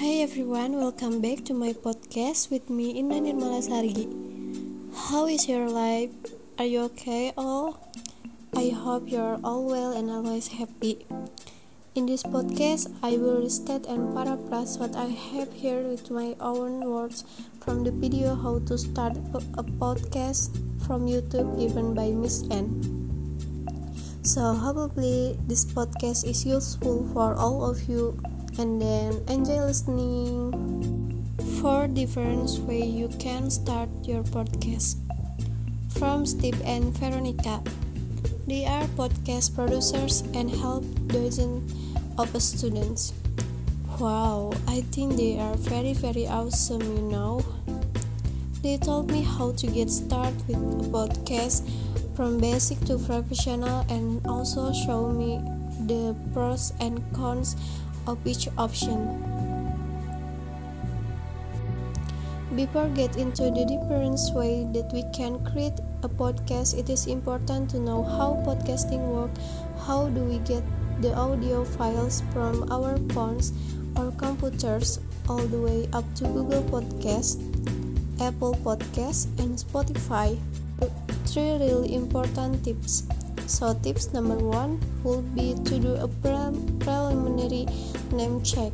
Hi everyone, welcome back to my podcast with me Inna Nirmalasari. How is your life? Are you okay all? I hope you're all well and always happy. In this podcast, I will restate and paraphrase what I have here with my own words from the video How to Start a Podcast from YouTube given by Miss N. So, hopefully, this podcast is useful for all of you and then enjoy listening. Four different way you can start your podcast. From Steve and Veronica. They are podcast producers and help dozens of students. Wow, I think they are very very awesome, you know. They told me how to get started with a podcast from basic to professional and also show me the pros and cons of each option. Before get into the different way that we can create a podcast, it is important to know how podcasting work. How do we get the audio files from our phones or computers all the way up to Google Podcast, Apple Podcast, and Spotify? Three really important tips. So tips number one will be to do a pre preliminary name check.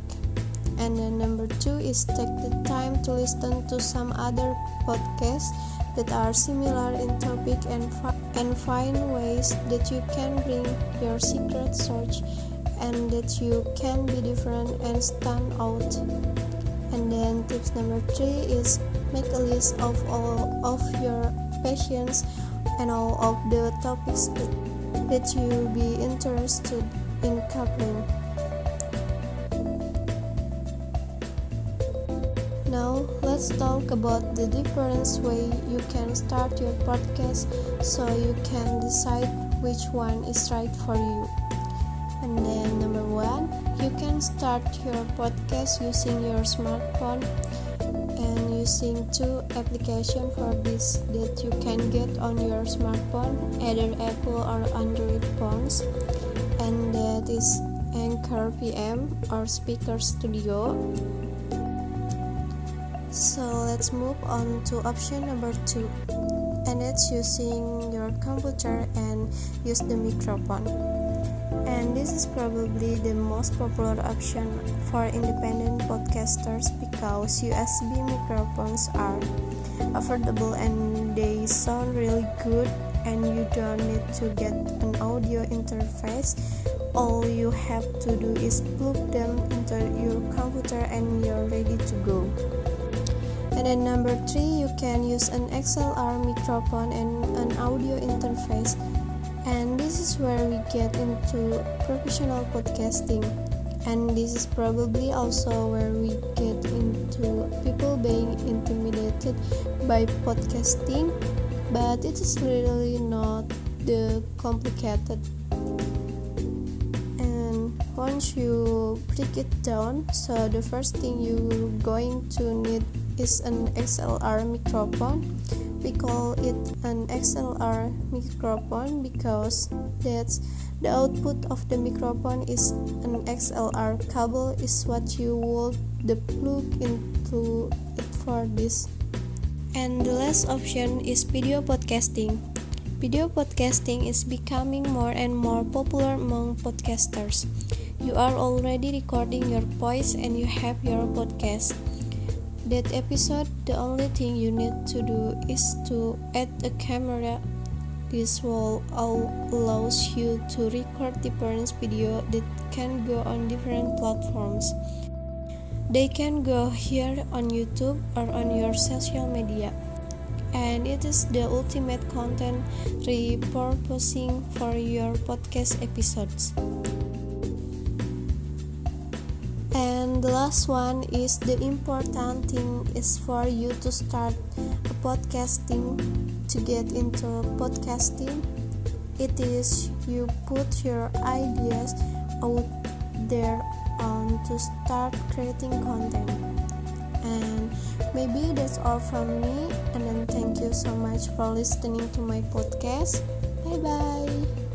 And then number two is take the time to listen to some other podcasts that are similar in topic and, fi and find ways that you can bring your secret search and that you can be different and stand out. And then tips number three is make a list of all of your passions and all of the topics that, you be interested in covering. Now, let's talk about the different way you can start your podcast so you can decide which one is right for you. And then number 1, you can start your podcast using your smartphone using two applications for this that you can get on your smartphone, either Apple or Android phones. And that is Anchor FM or Spreaker Studio so let's move on to option number two, and it's using your computer and use the microphone. And this is probably the most popular option for independent podcasters because USB microphones are affordable and they sound really good and you don't need to get an audio interface all you have to do is plug them into your computer and you're ready to go and then number three, you can use an XLR microphone and an audio interface. And this is where we get into professional podcasting. And this is probably also where we get into people being intimidated by podcasting, but it is really not the complicated and once you break it down so the first thing you're going to need is an XLR microphone. We call it an XLR microphone because that's the output of the microphone is an XLR cable is what you would the plug into it for this. And the last option is video podcasting. Video podcasting is becoming more and more popular among podcasters. You are already recording your voice and you have your podcast that episode, the only thing you need to do is to add a camera. This will allows you to record different video that can go on different platforms. They can go here on YouTube or on your social media. And it is the ultimate content repurposing for your podcast episodes. And the last one is the important thing is for you to start podcasting to get into podcasting. It is you put your ideas out there on to start creating content. And maybe that's all from me. And then thank you so much for listening to my podcast. Bye bye